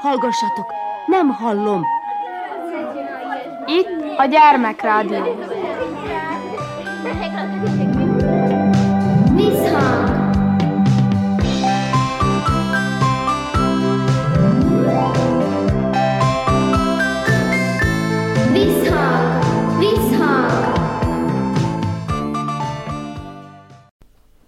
Hallgassatok, nem hallom. Itt a gyermekrádió.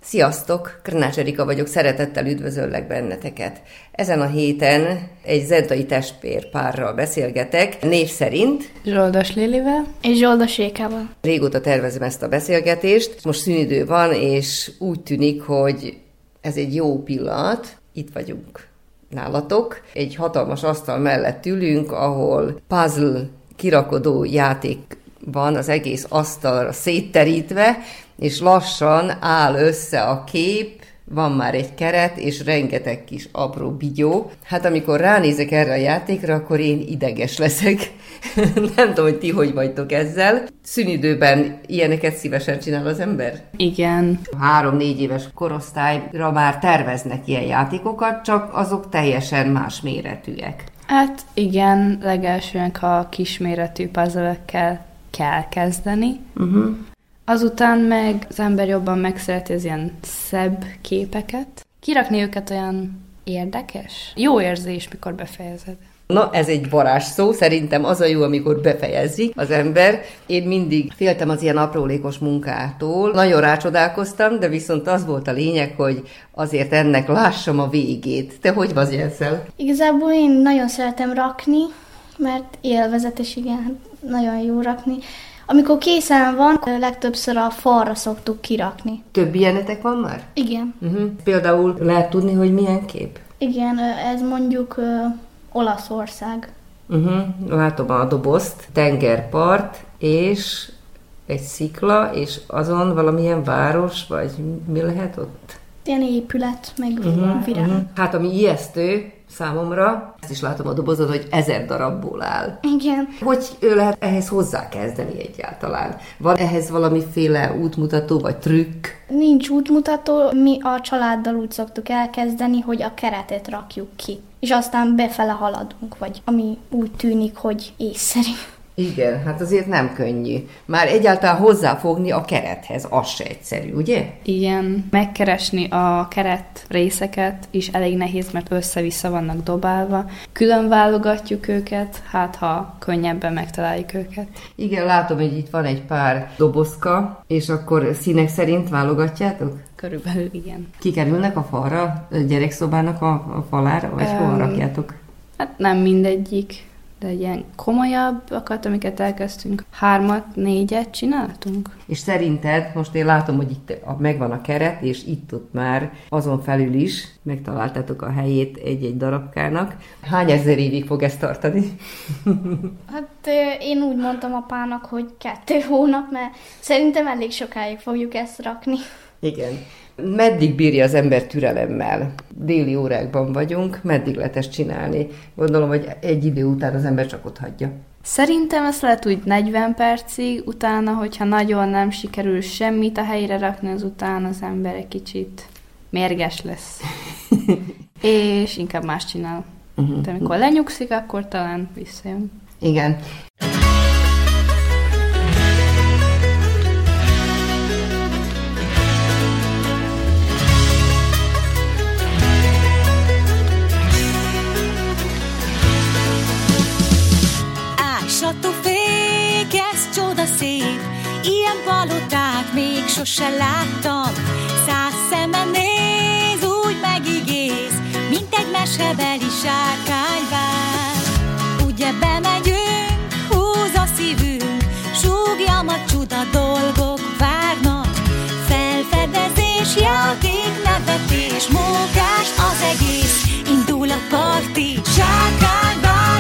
Sziasztok! Krnács Erika vagyok, szeretettel üdvözöllek benneteket. Ezen a héten egy zentai testpér párral beszélgetek, név szerint. Zsoldos Lilivel. És Zsoldos Rékával. Régóta tervezem ezt a beszélgetést, most szünidő van, és úgy tűnik, hogy ez egy jó pillanat. Itt vagyunk nálatok. Egy hatalmas asztal mellett ülünk, ahol puzzle kirakodó játék van az egész asztalra szétterítve, és lassan áll össze a kép, van már egy keret, és rengeteg kis apró bigyó. Hát amikor ránézek erre a játékra, akkor én ideges leszek. Nem tudom, hogy ti hogy vagytok ezzel. Szünidőben ilyeneket szívesen csinál az ember? Igen. Három-négy éves korosztályra már terveznek ilyen játékokat, csak azok teljesen más méretűek. Hát igen, legelsően a kisméretű puzzle kell kezdeni. Uh-huh. Azután meg az ember jobban megszereti az ilyen szebb képeket. Kirakni őket olyan érdekes. Jó érzés, mikor befejezed. Na, ez egy varázs szó, szerintem az a jó, amikor befejezi az ember. Én mindig féltem az ilyen aprólékos munkától. Nagyon rácsodálkoztam, de viszont az volt a lényeg, hogy azért ennek lássam a végét. Te hogy vagy ezzel? Igazából én nagyon szeretem rakni, mert élvezetes, igen, nagyon jó rakni. Amikor készen van, legtöbbször a falra szoktuk kirakni. Több ilyenetek van már? Igen. Uh-huh. Például lehet tudni, hogy milyen kép? Igen, ez mondjuk uh, Olaszország. Uh-huh. Látom a dobozt, tengerpart, és egy szikla, és azon valamilyen város, vagy mi lehet ott? Ilyen épület, meg uh-huh, virág. Uh-huh. Hát ami ijesztő, számomra. Ezt is látom a dobozon, hogy ezer darabból áll. Igen. Hogy lehet ehhez hozzákezdeni egyáltalán? Van ehhez valamiféle útmutató vagy trükk? Nincs útmutató, mi a családdal úgy szoktuk elkezdeni, hogy a keretet rakjuk ki. És aztán befele haladunk, vagy ami úgy tűnik, hogy észszerű. Igen, hát azért nem könnyű. Már egyáltalán hozzáfogni a kerethez, az se egyszerű, ugye? Igen, megkeresni a keret részeket is elég nehéz, mert össze-vissza vannak dobálva. Külön válogatjuk őket, hát ha könnyebben megtaláljuk őket. Igen, látom, hogy itt van egy pár dobozka, és akkor színek szerint válogatjátok? Körülbelül igen. Kikerülnek a falra, a gyerekszobának a, a falára, vagy um, hol rakjátok? Hát nem mindegyik de ilyen komolyabbakat, amiket elkezdtünk, hármat, négyet csináltunk. És szerinted, most én látom, hogy itt megvan a keret, és itt ott már azon felül is megtaláltátok a helyét egy-egy darabkának. Hány ezer évig fog ezt tartani? hát én úgy mondtam apának, hogy kettő hónap, mert szerintem elég sokáig fogjuk ezt rakni. Igen. Meddig bírja az ember türelemmel? Déli órákban vagyunk, meddig lehet ezt csinálni? Gondolom, hogy egy idő után az ember csak ott hagyja. Szerintem ezt lehet úgy 40 percig, utána, hogyha nagyon nem sikerül semmit a helyre rakni, az után az ember egy kicsit mérges lesz. és inkább más csinál. Uh-huh. De amikor lenyugszik, akkor talán visszajön. Igen. Palotát még sose láttam. Száz szeme néz, úgy megigéz, mint egy mesebeli sárkányvár. Ugye bemegyünk, húz a szívünk, súgjam a csuda dolgok várnak. Felfedezés, játék, nevetés, mókás az egész, indul a parti, sárkányvágon,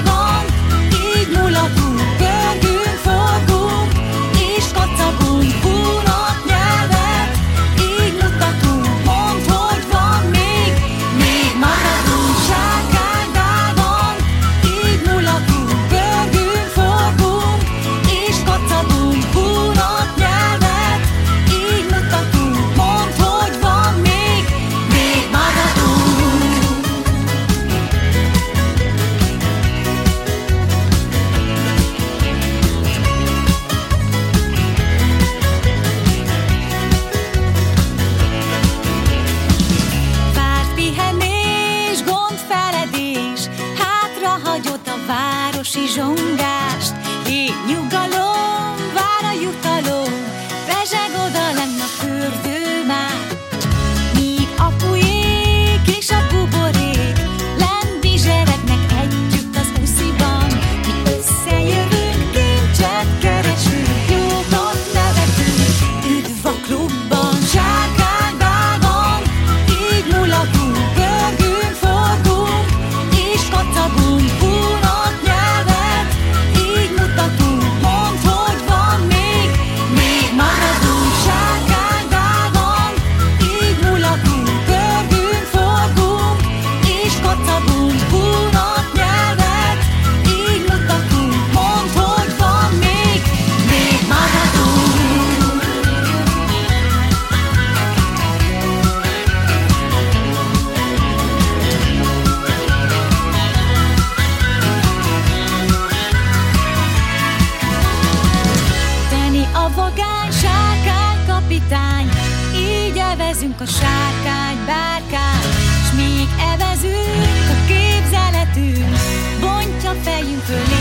to you.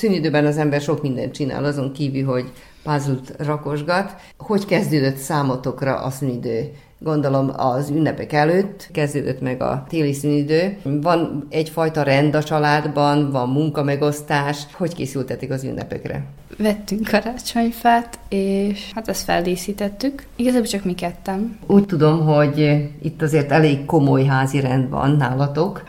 Szünidőben az ember sok mindent csinál, azon kívül, hogy puzzle rakosgat. Hogy kezdődött számotokra a szünidő? Gondolom az ünnepek előtt kezdődött meg a téli szünidő. Van egyfajta rend a családban, van munkamegosztás. Hogy készültetik az ünnepekre? Vettünk karácsonyfát, és hát ezt feldíszítettük. Igazából csak mi ketten. Úgy tudom, hogy itt azért elég komoly házi rend van nálatok.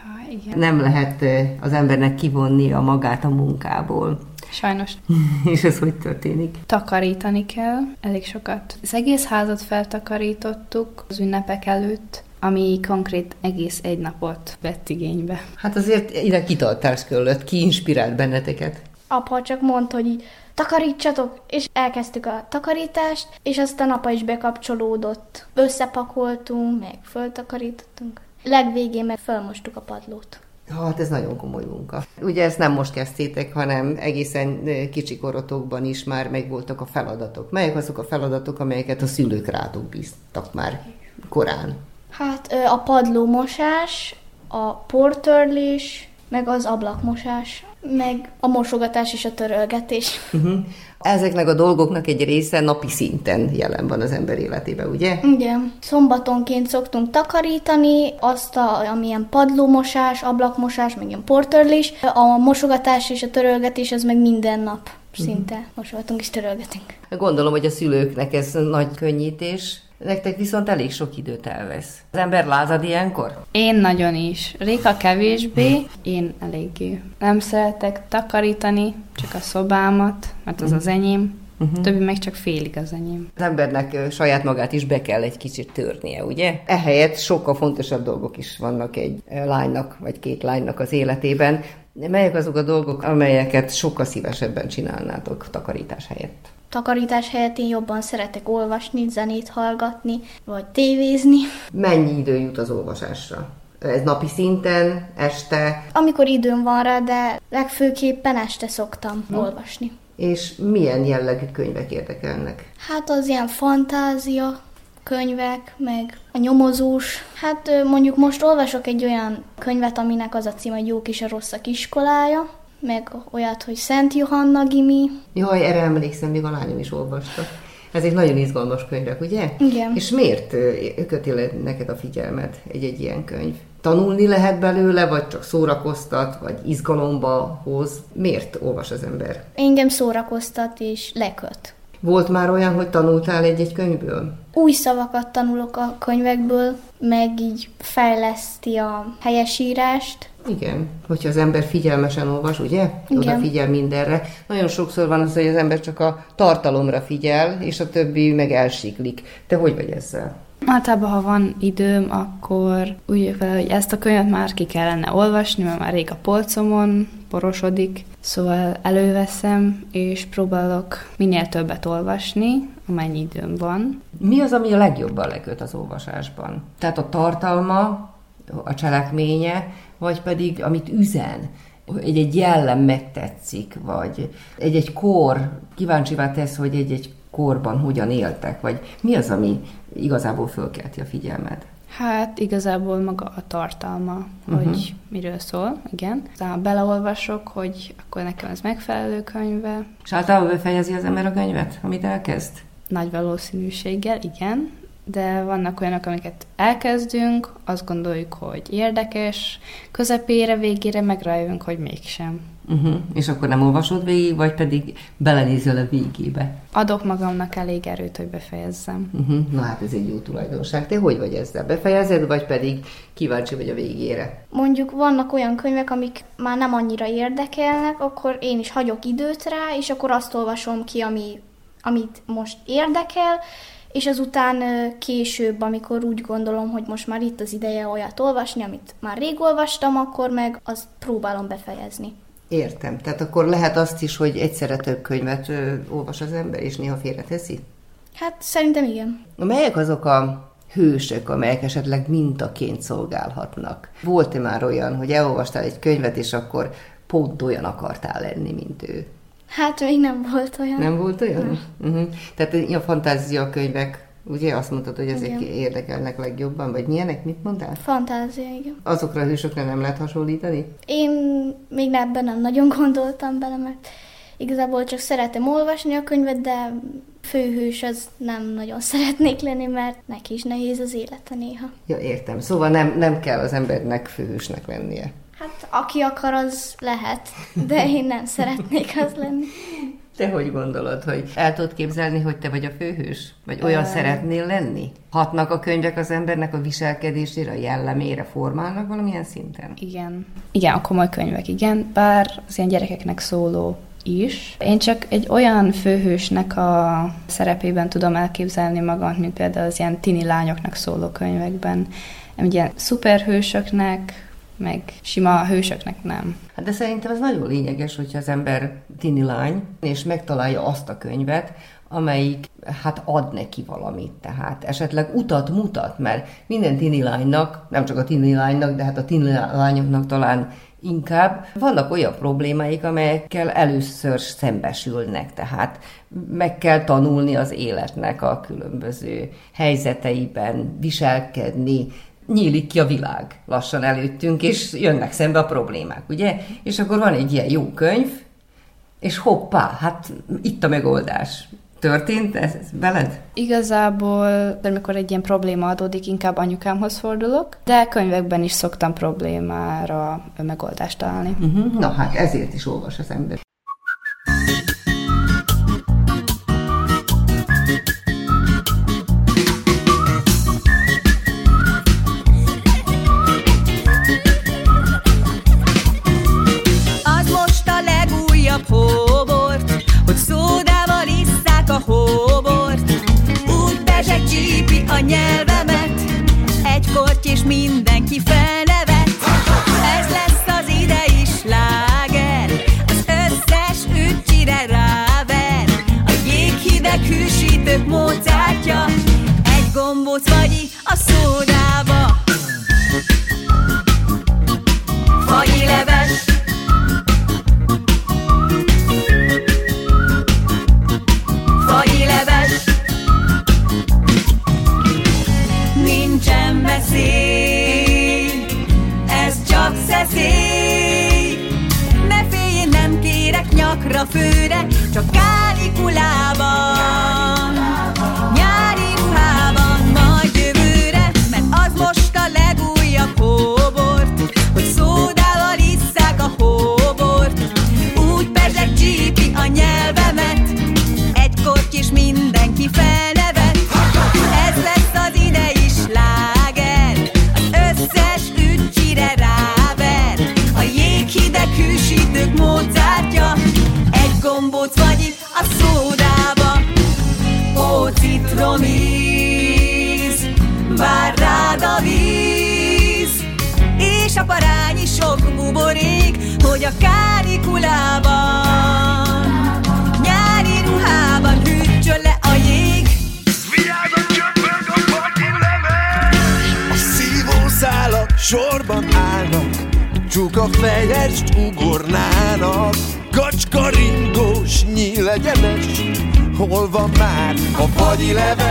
Igen. Nem lehet eh, az embernek kivonni a magát a munkából. Sajnos És ez hogy történik? takarítani kell, elég sokat. Az egész házat feltakarítottuk az ünnepek előtt, ami konkrét egész egy napot vett igénybe. Hát azért ide kitartás kellett, ki inspirált benneteket. Apa csak mondta, hogy takarítsatok, és elkezdtük a takarítást, és aztán apa is bekapcsolódott. Összepakoltunk, meg föltakarítottunk. Legvégén meg felmostuk a padlót. Hát ez nagyon komoly munka. Ugye ezt nem most kezdtétek, hanem egészen kicsi korotokban is már megvoltak a feladatok. Melyek azok a feladatok, amelyeket a szülők rátok bíztak már korán? Hát a padlómosás, a portörlés, meg az ablakmosás, meg a mosogatás és a törölgetés. Uh-huh. Ezeknek a dolgoknak egy része napi szinten jelen van az ember életében, ugye? Igen. Szombatonként szoktunk takarítani, azt, a, amilyen padlómosás, ablakmosás, meg ilyen portörlés. A mosogatás és a törölgetés az meg minden nap szinte mosogatunk és törölgetünk. Gondolom, hogy a szülőknek ez nagy könnyítés, nektek viszont elég sok időt elvesz. Az ember lázad ilyenkor? Én nagyon is. Réka kevésbé, én eléggé. Nem szeretek takarítani, csak a szobámat, mert az az enyém. Uh-huh. Többi meg csak félig az enyém. Az embernek ö, saját magát is be kell egy kicsit törnie, ugye? Ehelyett sokkal fontosabb dolgok is vannak egy ö, lánynak, vagy két lánynak az életében. Melyek azok a dolgok, amelyeket sokkal szívesebben csinálnátok takarítás helyett? Takarítás helyett én jobban szeretek olvasni, zenét hallgatni, vagy tévézni. Mennyi idő jut az olvasásra? Ez napi szinten, este, Amikor időm van rá, de legfőképpen este szoktam olvasni. és milyen jellegű könyvek érdekelnek? Hát az ilyen fantázia könyvek, meg a nyomozós. Hát mondjuk most olvasok egy olyan könyvet, aminek az a cím, hogy Jó kis a rosszak iskolája, meg olyat, hogy Szent Johanna Gimi. Jaj, erre emlékszem, még a lányom is olvasta. Ezek nagyon izgalmas könyvek, ugye? Igen. És miért köti le neked a figyelmet egy-egy ilyen könyv? Tanulni lehet belőle, vagy csak szórakoztat, vagy izgalomba hoz? Miért olvas az ember? Engem szórakoztat és leköt. Volt már olyan, hogy tanultál egy-egy könyvből? Új szavakat tanulok a könyvekből, meg így fejleszti a helyesírást. Igen, hogyha az ember figyelmesen olvas, ugye? Igen. Odafigyel mindenre. Nagyon sokszor van az, hogy az ember csak a tartalomra figyel, és a többi meg elsiklik. Te hogy vagy ezzel? Általában, ha van időm, akkor úgy vele, hogy ezt a könyvet már ki kellene olvasni, mert már rég a polcomon porosodik, szóval előveszem, és próbálok minél többet olvasni, amennyi időm van. Mi az, ami a legjobban leköt az olvasásban? Tehát a tartalma, a cselekménye, vagy pedig amit üzen? Egy-egy jellem megtetszik, vagy egy-egy kor kíváncsivá tesz, hogy egy-egy korban hogyan éltek, vagy mi az, ami igazából fölkelti a figyelmet? Hát igazából maga a tartalma, uh-huh. hogy miről szól, igen. Aztán beleolvasok, hogy akkor nekem ez megfelelő könyve, És általában befejezi az ember a könyvet, amit elkezd? nagy valószínűséggel, igen. De vannak olyanok, amiket elkezdünk, azt gondoljuk, hogy érdekes, közepére, végére megrájövünk, hogy mégsem. Uh-huh. És akkor nem olvasod végig, vagy pedig belenézel a végébe? Adok magamnak elég erőt, hogy befejezzem. Uh-huh. Na hát ez egy jó tulajdonság. Te hogy vagy ezzel? Befejezed, vagy pedig kíváncsi vagy a végére? Mondjuk vannak olyan könyvek, amik már nem annyira érdekelnek, akkor én is hagyok időt rá, és akkor azt olvasom ki, ami, amit most érdekel, és azután később, amikor úgy gondolom, hogy most már itt az ideje olyat olvasni, amit már rég olvastam, akkor meg azt próbálom befejezni. Értem. Tehát akkor lehet azt is, hogy egyszerre több könyvet ö, olvas az ember, és néha félreteszi? Hát szerintem igen. Melyek azok a hősök, amelyek esetleg mintaként szolgálhatnak? Volt-e már olyan, hogy elolvastál egy könyvet, és akkor pont olyan akartál lenni, mint ő? Hát még nem volt olyan. Nem volt olyan? Uh-huh. Tehát a fantázia könyvek, ugye azt mondtad, hogy ezek Igen. érdekelnek legjobban, vagy milyenek? Mit mondtál? Fantázia, igen. Azokra a hősökre nem lehet hasonlítani? Én még ebben nem nagyon gondoltam bele, mert igazából csak szeretem olvasni a könyvet, de főhős az nem nagyon szeretnék lenni, mert neki is nehéz az élete néha. Ja, értem. Szóval nem, nem kell az embernek főhősnek lennie. Hát aki akar, az lehet, de én nem szeretnék az lenni. Te hogy gondolod, hogy el tudod képzelni, hogy te vagy a főhős? Vagy olyan szeretnél lenni? Hatnak a könyvek az embernek a viselkedésére, a jellemére, formálnak valamilyen szinten? Igen. Igen, a komoly könyvek, igen, bár az ilyen gyerekeknek szóló is. Én csak egy olyan főhősnek a szerepében tudom elképzelni magam, mint például az ilyen tini lányoknak szóló könyvekben. Ilyen szuperhősöknek, meg sima hősöknek nem. Hát de szerintem ez nagyon lényeges, hogyha az ember tini lány, és megtalálja azt a könyvet, amelyik hát ad neki valamit, tehát esetleg utat mutat, mert minden tini lánynak, nem csak a tini lánynak, de hát a tini lányoknak talán inkább vannak olyan problémáik, amelyekkel először szembesülnek, tehát meg kell tanulni az életnek a különböző helyzeteiben, viselkedni, nyílik ki a világ lassan előttünk, és jönnek szembe a problémák, ugye? És akkor van egy ilyen jó könyv, és hoppá, hát itt a megoldás. Történt ez, ez veled? Igazából, de amikor egy ilyen probléma adódik, inkább anyukámhoz fordulok, de könyvekben is szoktam problémára megoldást találni. Uh-huh. Na hát ezért is olvas az ember. Korty és Hol van már a fagyi leves?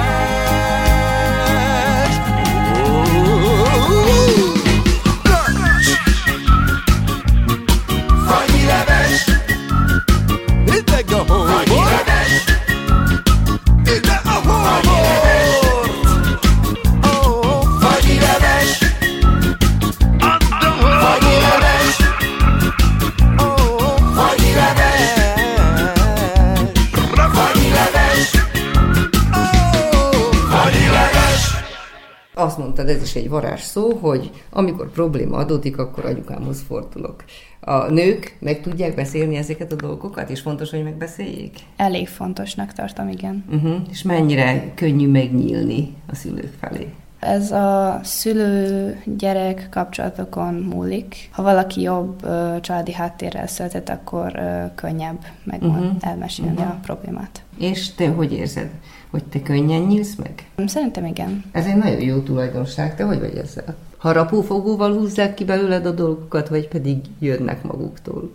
Is egy varázs szó, hogy amikor probléma adódik, akkor anyukámhoz fordulok. A nők meg tudják beszélni ezeket a dolgokat, és fontos, hogy megbeszéljék? Elég fontosnak tartom, igen. Uh-huh. És mennyire könnyű megnyílni a szülők felé? Ez a szülő-gyerek kapcsolatokon múlik. Ha valaki jobb ö, családi háttérrel született, akkor ö, könnyebb meg Mhm. uh-huh. elmesélni uh-huh. a problémát. És te hogy érzed? Hogy te könnyen nyílsz meg? Szerintem igen. Ez egy nagyon jó tulajdonság, te hogy vagy ezzel? Harapófogóval húzzák ki belőled a dolgokat, vagy pedig jönnek maguktól?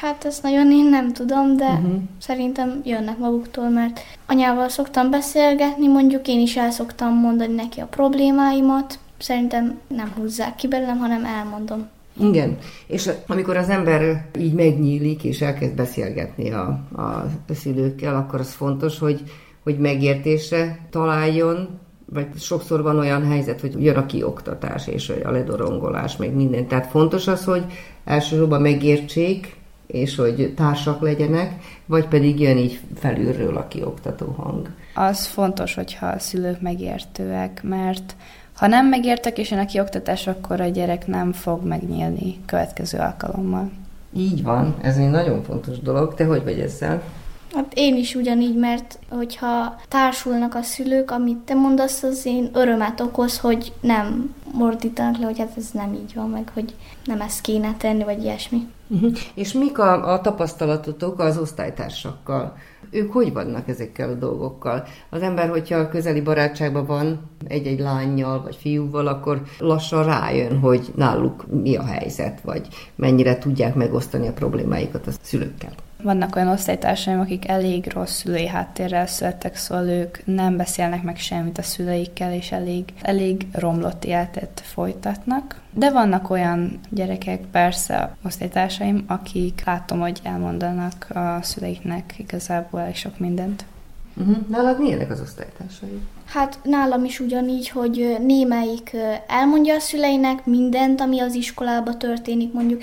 Hát ezt nagyon én nem tudom, de uh-huh. szerintem jönnek maguktól, mert anyával szoktam beszélgetni, mondjuk én is el szoktam mondani neki a problémáimat. Szerintem nem húzzák ki belőlem, hanem elmondom. Igen, és amikor az ember így megnyílik és elkezd beszélgetni a, a szülőkkel, akkor az fontos, hogy, hogy megértésre találjon, vagy sokszor van olyan helyzet, hogy jön a kioktatás és a ledorongolás, meg minden. Tehát fontos az, hogy elsősorban megértsék, és hogy társak legyenek, vagy pedig jön így felülről a kioktató hang. Az fontos, hogyha a szülők megértőek, mert ha nem megértek és jön a kioktatás, akkor a gyerek nem fog megnyílni következő alkalommal. Így van, ez egy nagyon fontos dolog. Te hogy vagy ezzel? Hát én is ugyanígy, mert hogyha társulnak a szülők, amit te mondasz, az én örömet okoz, hogy nem mordítanak le, hogy hát ez nem így van, meg hogy nem ezt kéne tenni, vagy ilyesmi. Uh-huh. És mik a, a tapasztalatotok az osztálytársakkal? Ők hogy vannak ezekkel a dolgokkal? Az ember, hogyha közeli barátságban van egy-egy lányjal vagy fiúval, akkor lassan rájön, hogy náluk mi a helyzet, vagy mennyire tudják megosztani a problémáikat a szülőkkel. Vannak olyan osztálytársaim, akik elég rossz szülői háttérrel születtek, szóval ők nem beszélnek meg semmit a szüleikkel, és elég, elég romlott életet folytatnak. De vannak olyan gyerekek, persze osztálytársaim, akik látom, hogy elmondanak a szüleiknek igazából elég sok mindent. Uh-huh. Nálad milyenek az osztálytársai? Hát nálam is ugyanígy, hogy némelyik elmondja a szüleinek mindent, ami az iskolában történik, mondjuk,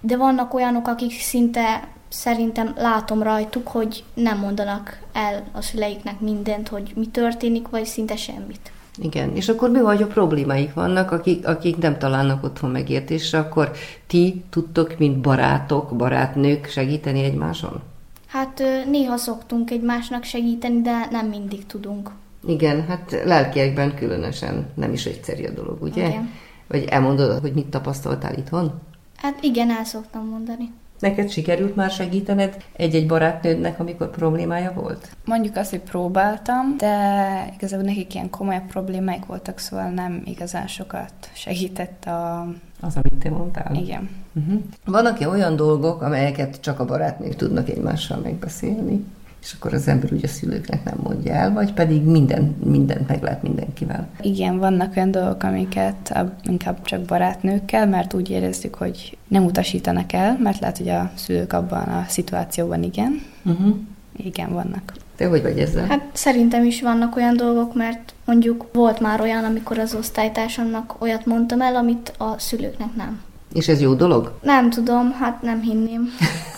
de vannak olyanok, akik szinte szerintem látom rajtuk, hogy nem mondanak el a szüleiknek mindent, hogy mi történik, vagy szinte semmit. Igen, és akkor mi vagy a problémáik vannak, akik, akik nem találnak otthon megértésre, akkor ti tudtok, mint barátok, barátnők segíteni egymáson? Hát néha szoktunk egymásnak segíteni, de nem mindig tudunk. Igen, hát lelkiekben különösen nem is egyszerű a dolog, ugye? Igen. Vagy elmondod, hogy mit tapasztaltál itthon? Hát igen, el szoktam mondani. Neked sikerült már segítened egy-egy barátnődnek, amikor problémája volt? Mondjuk azt, hogy próbáltam, de igazából nekik ilyen komolyabb problémáik voltak, szóval nem igazán sokat segített a... Az, amit te mondtál? Igen. Uh-huh. Vannak-e olyan dolgok, amelyeket csak a barátnők tudnak egymással megbeszélni? És akkor az ember úgy a szülőknek nem mondja el, vagy pedig minden, mindent meg lehet mindenkivel. Igen, vannak olyan dolgok, amiket a- inkább csak barátnőkkel, mert úgy érezzük, hogy nem utasítanak el, mert lehet, hogy a szülők abban a szituációban igen. Uh-huh. Igen, vannak. Te hogy vagy ezzel? Hát szerintem is vannak olyan dolgok, mert mondjuk volt már olyan, amikor az osztálytársamnak olyat mondtam el, amit a szülőknek nem. És ez jó dolog? Nem tudom, hát nem hinném.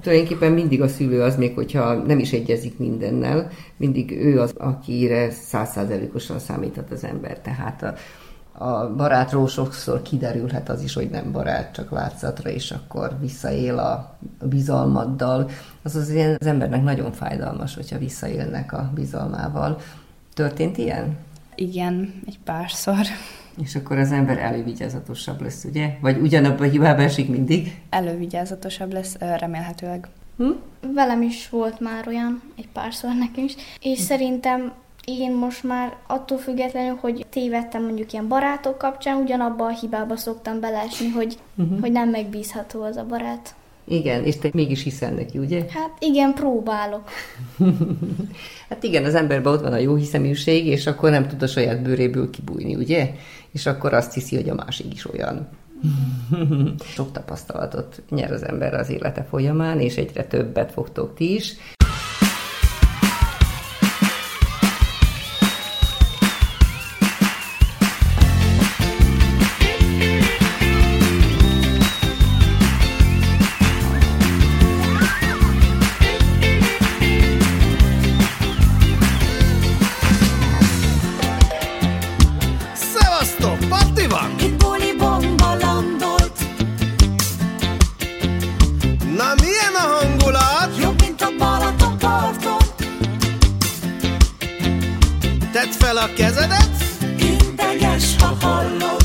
Tulajdonképpen mindig a szülő az, még hogyha nem is egyezik mindennel, mindig ő az, akire százszázalékosan számíthat az ember. Tehát a, a barátról sokszor kiderülhet az is, hogy nem barát, csak látszatra, és akkor visszaél a bizalmaddal. Az az, ilyen, az embernek nagyon fájdalmas, hogyha visszaélnek a bizalmával. Történt ilyen? Igen, egy párszor. És akkor az ember elővigyázatosabb lesz, ugye? Vagy ugyanabban a hibába esik mindig? Elővigyázatosabb lesz, remélhetőleg. Hm? Velem is volt már olyan, egy párszor nekem is, és szerintem én most már attól függetlenül, hogy tévedtem mondjuk ilyen barátok kapcsán, ugyanabba a hibába szoktam beleesni, hogy, uh-huh. hogy nem megbízható az a barát. Igen, és te mégis hiszel neki, ugye? Hát igen, próbálok. Hát igen, az emberben ott van a jó hiszeműség, és akkor nem tud a saját bőréből kibújni, ugye? És akkor azt hiszi, hogy a másik is olyan. Sok tapasztalatot nyer az ember az élete folyamán, és egyre többet fogtok ti is. Kezedet, Integes, ha hallod,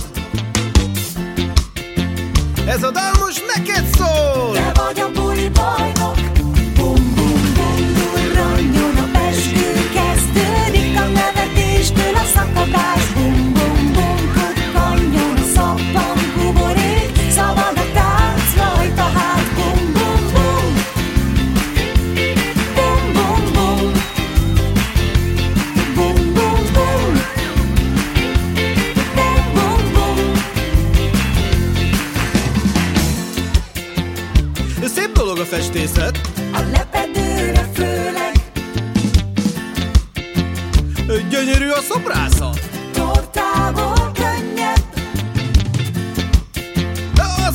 ez a dal most neked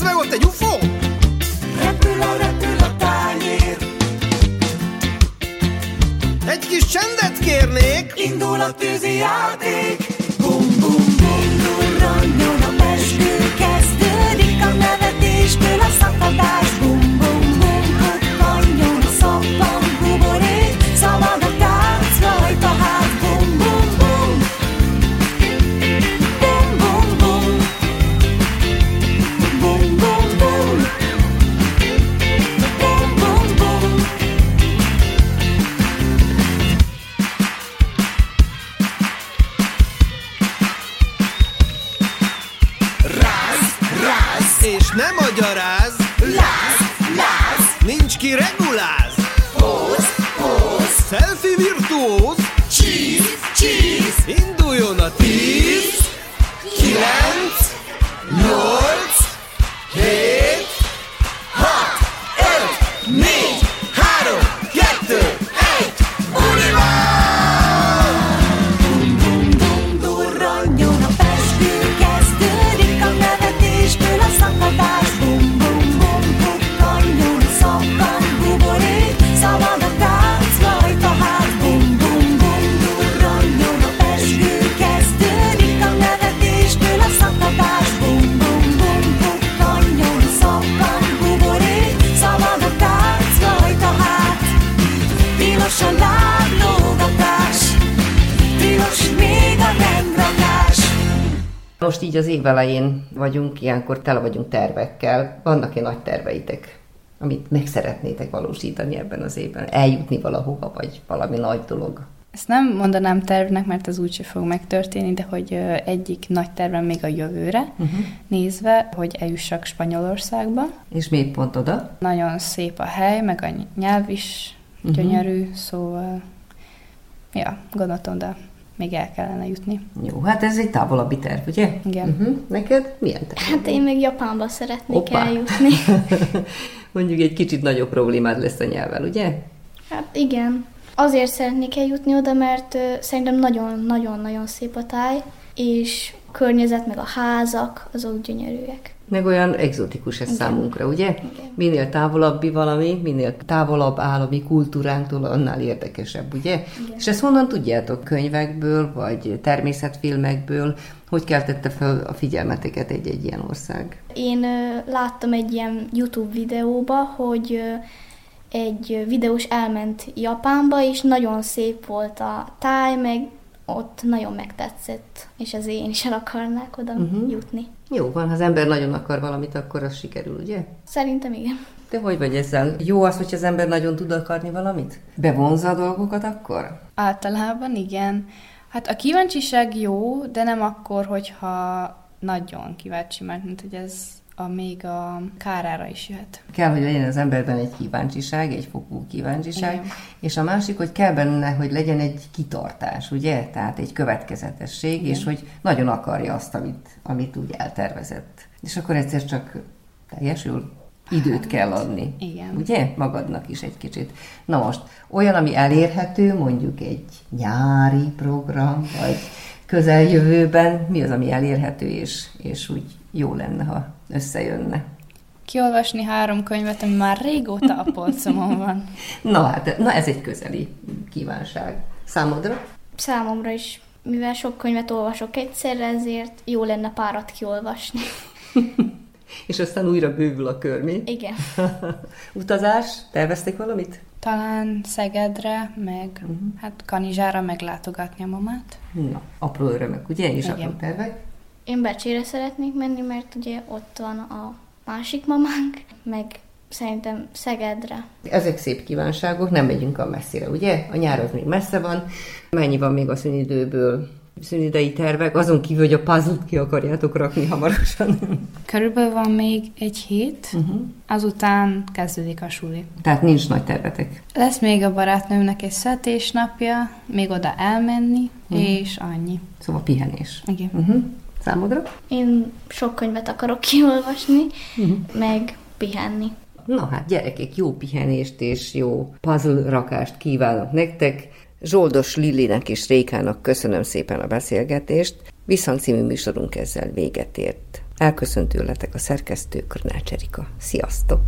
meg ott egy ufó! Repül a repül a tányér. Egy kis csendet kérnék, Indul a tűzi játék. Bum, bum, bum, durranjon a peskő. Kezdődik a nevetéstől a szakadás Most így az év elején vagyunk, ilyenkor tele vagyunk tervekkel. Vannak-e nagy terveitek, amit meg szeretnétek valósítani ebben az évben? Eljutni valahova, vagy valami nagy dolog? Ezt nem mondanám tervnek, mert az úgyse fog megtörténni, de hogy egyik nagy tervem még a jövőre uh-huh. nézve, hogy eljussak Spanyolországba. És miért pont oda? Nagyon szép a hely, meg a nyelv is uh-huh. gyönyörű, szóval ja, gondoltam, de még el kellene jutni. Jó, hát ez egy távolabbi terv, ugye? Igen. Uh-huh. Neked milyen terv? Hát én még Japánba szeretnék Hoppá. eljutni. Mondjuk egy kicsit nagyobb problémád lesz a nyelvvel, ugye? Hát igen. Azért szeretnék eljutni oda, mert szerintem nagyon-nagyon-nagyon szép a táj, és a környezet, meg a házak, azok gyönyörűek. Meg olyan egzotikus ez számunkra, ugye? Igen. Minél távolabbi valami, minél távolabb áll a mi kultúránktól, annál érdekesebb, ugye? Igen. És ezt honnan tudjátok? Könyvekből, vagy természetfilmekből? Hogy keltette fel a figyelmeteket egy-egy ilyen ország? Én láttam egy ilyen YouTube videóba, hogy egy videós elment Japánba, és nagyon szép volt a táj, meg ott nagyon megtetszett, és ezért én is el akarnák oda uh-huh. jutni. Jó van, ha az ember nagyon akar valamit, akkor az sikerül, ugye? Szerintem igen. Te hogy vagy ezzel? Jó az, hogy az ember nagyon tud akarni valamit? Bevonza a dolgokat akkor? Általában igen. Hát a kíváncsiság jó, de nem akkor, hogyha nagyon kíváncsi, mert mint hogy ez a még a kárára is jöhet. Kell, hogy legyen az emberben egy kíváncsiság, egy fokú kíváncsiság, Igen. és a másik, hogy kell benne, hogy legyen egy kitartás, ugye? Tehát egy következetesség, Igen. és hogy nagyon akarja azt, amit, amit úgy eltervezett. És akkor egyszer csak teljesül. Időt kell adni. igen. Ugye? Magadnak is egy kicsit. Na most, olyan, ami elérhető, mondjuk egy nyári program, vagy közeljövőben, mi az, ami elérhető, és, és úgy jó lenne, ha összejönne. Kiolvasni három könyvet, ami már régóta a polcomon van. Na hát, na ez egy közeli kívánság. Számodra? Számomra is, mivel sok könyvet olvasok egyszerre, ezért jó lenne párat kiolvasni. És aztán újra bővül a kör, mi? Igen. Utazás? Tervezték valamit? talán Szegedre, meg uh-huh. hát Kanizsára meglátogatni a mamát. Na, apró örömök, ugye? És Igen. apró tervek? Én Becsére szeretnék menni, mert ugye ott van a másik mamánk, meg szerintem Szegedre. Ezek szép kívánságok, nem megyünk a messzire, ugye? A nyár az még messze van. Mennyi van még a szünidőből? Szünidei tervek, azon kívül, hogy a puzzle ki akarjátok rakni hamarosan. Körülbelül van még egy hét, uh-huh. azután kezdődik a suli. Tehát nincs nagy tervetek. Lesz még a barátnőmnek egy születésnapja, még oda elmenni, uh-huh. és annyi. Szóval pihenés. Igen. Uh-huh. Számodra? Én sok könyvet akarok kiolvasni, uh-huh. meg pihenni. Na hát gyerekek, jó pihenést és jó puzzle rakást kívánok nektek. Zsoldos Lillinek és Rékának köszönöm szépen a beszélgetést. Visszhang című műsorunk ezzel véget ért. Elköszönt tőletek a szerkesztő Körnács Erika. Sziasztok!